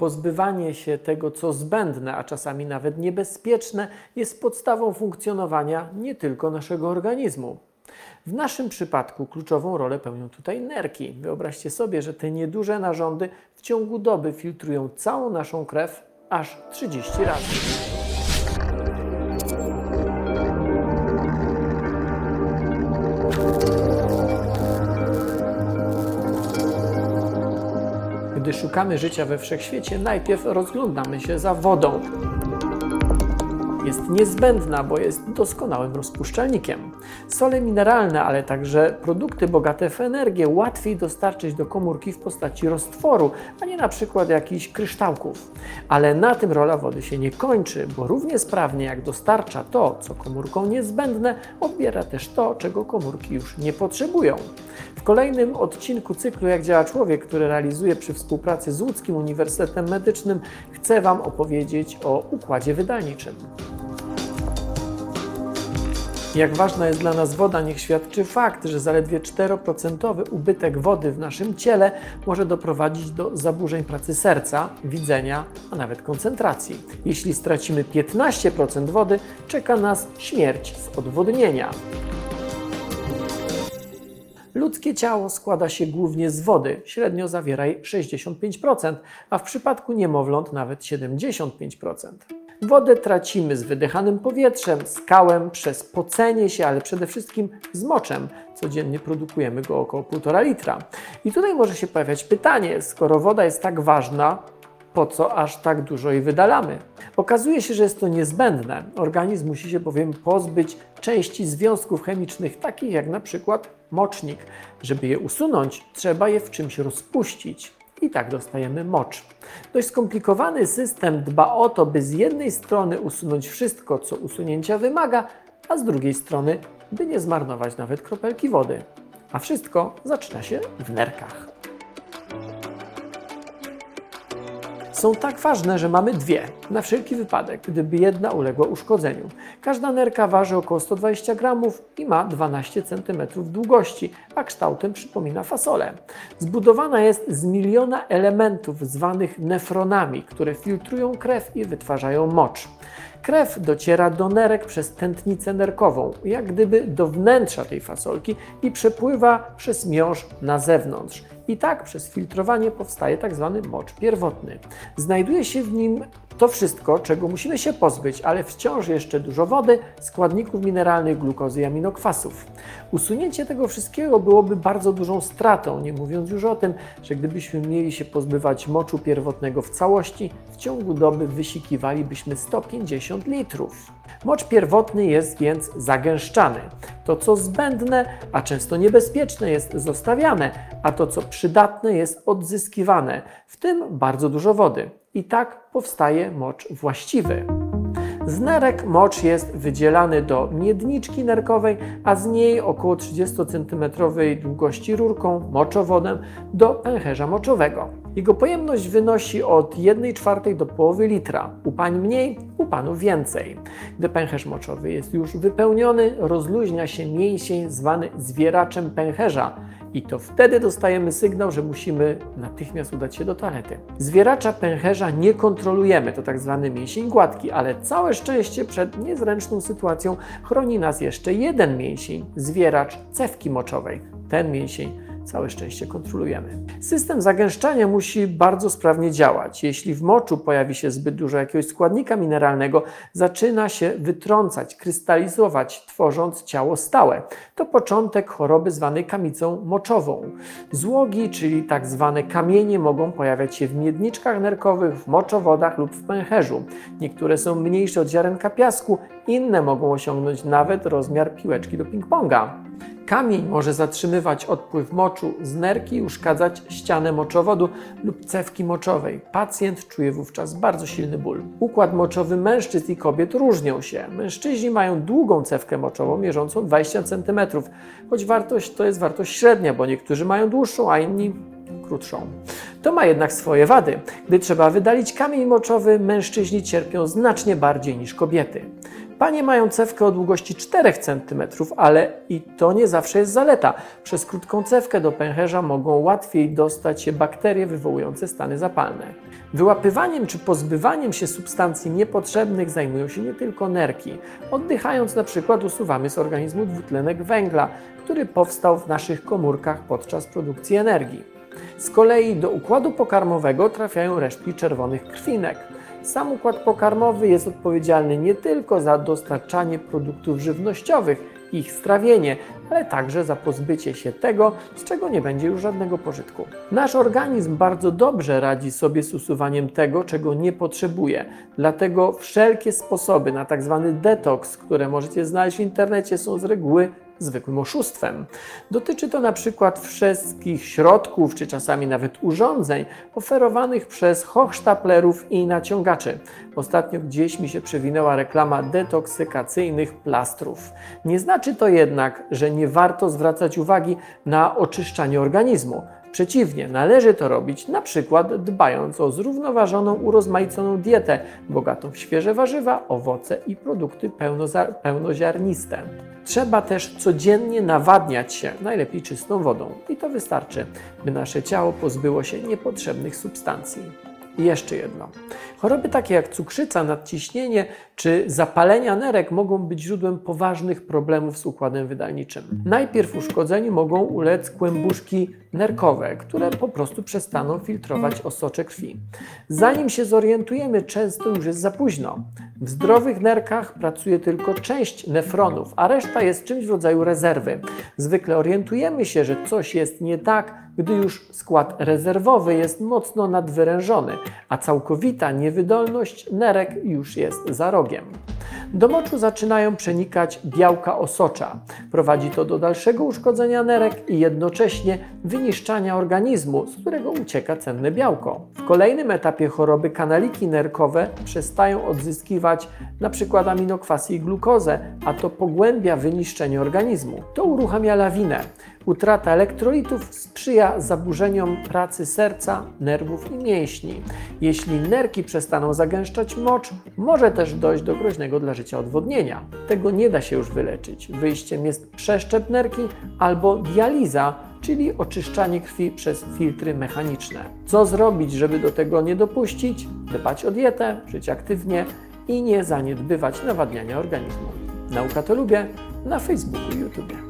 Pozbywanie się tego, co zbędne, a czasami nawet niebezpieczne, jest podstawą funkcjonowania nie tylko naszego organizmu. W naszym przypadku kluczową rolę pełnią tutaj nerki. Wyobraźcie sobie, że te nieduże narządy w ciągu doby filtrują całą naszą krew aż 30 razy. Gdy szukamy życia we wszechświecie, najpierw rozglądamy się za wodą. Jest niezbędna, bo jest doskonałym rozpuszczalnikiem. Sole mineralne, ale także produkty bogate w energię łatwiej dostarczyć do komórki w postaci roztworu, a nie na przykład jakichś kryształków. Ale na tym rola wody się nie kończy, bo równie sprawnie jak dostarcza to, co komórkom niezbędne, odbiera też to, czego komórki już nie potrzebują. W kolejnym odcinku cyklu Jak działa człowiek, który realizuję przy współpracy z Łódzkim Uniwersytetem Medycznym, chcę Wam opowiedzieć o układzie wydalniczym. Jak ważna jest dla nas woda, niech świadczy fakt, że zaledwie 4% ubytek wody w naszym ciele może doprowadzić do zaburzeń pracy serca, widzenia, a nawet koncentracji. Jeśli stracimy 15% wody, czeka nas śmierć z odwodnienia. Ludzkie ciało składa się głównie z wody, średnio zawiera jej 65%, a w przypadku niemowląt nawet 75%. Wodę tracimy z wydychanym powietrzem, skałem, przez pocenie się, ale przede wszystkim z moczem. Codziennie produkujemy go około 1,5 litra. I tutaj może się pojawiać pytanie, skoro woda jest tak ważna, po co aż tak dużo jej wydalamy? Okazuje się, że jest to niezbędne. Organizm musi się bowiem pozbyć części związków chemicznych, takich jak na przykład mocznik. Żeby je usunąć, trzeba je w czymś rozpuścić. I tak dostajemy mocz. Dość skomplikowany system dba o to, by z jednej strony usunąć wszystko, co usunięcia wymaga, a z drugiej strony, by nie zmarnować nawet kropelki wody. A wszystko zaczyna się w nerkach. Są tak ważne, że mamy dwie, na wszelki wypadek, gdyby jedna uległa uszkodzeniu. Każda nerka waży około 120 gramów i ma 12 cm długości, a kształtem przypomina fasolę. Zbudowana jest z miliona elementów zwanych nefronami, które filtrują krew i wytwarzają mocz. Krew dociera do nerek przez tętnicę nerkową, jak gdyby do wnętrza tej fasolki i przepływa przez miąższ na zewnątrz. I tak przez filtrowanie powstaje tak zwany mocz pierwotny. Znajduje się w nim to wszystko, czego musimy się pozbyć, ale wciąż jeszcze dużo wody, składników mineralnych, glukozy i aminokwasów. Usunięcie tego wszystkiego byłoby bardzo dużą stratą, nie mówiąc już o tym, że gdybyśmy mieli się pozbywać moczu pierwotnego w całości, w ciągu doby wysikiwalibyśmy 150 litrów. Mocz pierwotny jest więc zagęszczany. To, co zbędne, a często niebezpieczne, jest zostawiane, a to, co przydatne, jest odzyskiwane, w tym bardzo dużo wody. I tak powstaje mocz właściwy. Z nerek mocz jest wydzielany do miedniczki nerkowej, a z niej około 30 cm długości rurką, moczowodem do pęcherza moczowego. Jego pojemność wynosi od 1,4 do połowy litra. U pań mniej, u panów więcej. Gdy pęcherz moczowy jest już wypełniony, rozluźnia się mięsień zwany zwieraczem pęcherza i to wtedy dostajemy sygnał, że musimy natychmiast udać się do toalety. Zwieracza pęcherza nie kontrolujemy, to tak zwany mięsień gładki, ale całe szczęście przed niezręczną sytuacją chroni nas jeszcze jeden mięsień, zwieracz cewki moczowej. Ten mięsień całe szczęście kontrolujemy. System zagęszczania musi bardzo sprawnie działać. Jeśli w moczu pojawi się zbyt dużo jakiegoś składnika mineralnego, zaczyna się wytrącać, krystalizować, tworząc ciało stałe. To początek choroby zwanej kamicą moczową. Złogi, czyli tak zwane kamienie, mogą pojawiać się w miedniczkach nerkowych, w moczowodach lub w pęcherzu. Niektóre są mniejsze od ziarenka piasku, inne mogą osiągnąć nawet rozmiar piłeczki do ping-ponga. Kamień może zatrzymywać odpływ moczu z nerki i uszkadzać ścianę moczowodu lub cewki moczowej. Pacjent czuje wówczas bardzo silny ból. Układ moczowy mężczyzn i kobiet różnią się. Mężczyźni mają długą cewkę moczową mierzącą 20 cm, choć wartość to jest wartość średnia, bo niektórzy mają dłuższą, a inni krótszą. To ma jednak swoje wady. Gdy trzeba wydalić kamień moczowy, mężczyźni cierpią znacznie bardziej niż kobiety. Panie mają cewkę o długości 4 cm, ale i to nie zawsze jest zaleta. Przez krótką cewkę do pęcherza mogą łatwiej dostać się bakterie wywołujące stany zapalne. Wyłapywaniem czy pozbywaniem się substancji niepotrzebnych zajmują się nie tylko nerki. Oddychając na przykład usuwamy z organizmu dwutlenek węgla, który powstał w naszych komórkach podczas produkcji energii. Z kolei do układu pokarmowego trafiają resztki czerwonych krwinek. Sam układ pokarmowy jest odpowiedzialny nie tylko za dostarczanie produktów żywnościowych ich strawienie, ale także za pozbycie się tego, z czego nie będzie już żadnego pożytku. Nasz organizm bardzo dobrze radzi sobie z usuwaniem tego, czego nie potrzebuje. Dlatego wszelkie sposoby na tak zwany detoks, które możecie znaleźć w internecie, są z reguły zwykłym oszustwem. Dotyczy to na przykład wszystkich środków, czy czasami nawet urządzeń oferowanych przez hochsztaplerów i naciągaczy. Ostatnio gdzieś mi się przewinęła reklama detoksykacyjnych plastrów. Nie znaczy to jednak, że nie warto zwracać uwagi na oczyszczanie organizmu. Przeciwnie, należy to robić na przykład dbając o zrównoważoną, urozmaiconą dietę, bogatą w świeże warzywa, owoce i produkty pełnoziarniste. Trzeba też codziennie nawadniać się, najlepiej czystą wodą. I to wystarczy, by nasze ciało pozbyło się niepotrzebnych substancji. I jeszcze jedno. Choroby takie jak cukrzyca, nadciśnienie czy zapalenia nerek mogą być źródłem poważnych problemów z układem wydalniczym. Najpierw uszkodzeniu mogą ulec kłębuszki nerkowe, które po prostu przestaną filtrować osocze krwi. Zanim się zorientujemy, często już jest za późno. W zdrowych nerkach pracuje tylko część nefronów, a reszta jest czymś w rodzaju rezerwy. Zwykle orientujemy się, że coś jest nie tak, gdy już skład rezerwowy jest mocno nadwyrężony, a całkowita niewydolność nerek już jest za rogiem. Do moczu zaczynają przenikać białka osocza. Prowadzi to do dalszego uszkodzenia nerek i jednocześnie wyniszczania organizmu, z którego ucieka cenne białko. W kolejnym etapie choroby kanaliki nerkowe przestają odzyskiwać np. aminokwasy i glukozę, a to pogłębia wyniszczenie organizmu. To uruchamia lawinę. Utrata elektrolitów sprzyja zaburzeniom pracy serca, nerwów i mięśni. Jeśli nerki przestaną zagęszczać mocz, może też dojść do groźnego dla życia odwodnienia. Tego nie da się już wyleczyć. Wyjściem jest przeszczep nerki albo dializa, czyli oczyszczanie krwi przez filtry mechaniczne. Co zrobić, żeby do tego nie dopuścić? Dbać o dietę, żyć aktywnie i nie zaniedbywać nawadniania organizmu. Nauka to lubię na Facebooku i YouTube.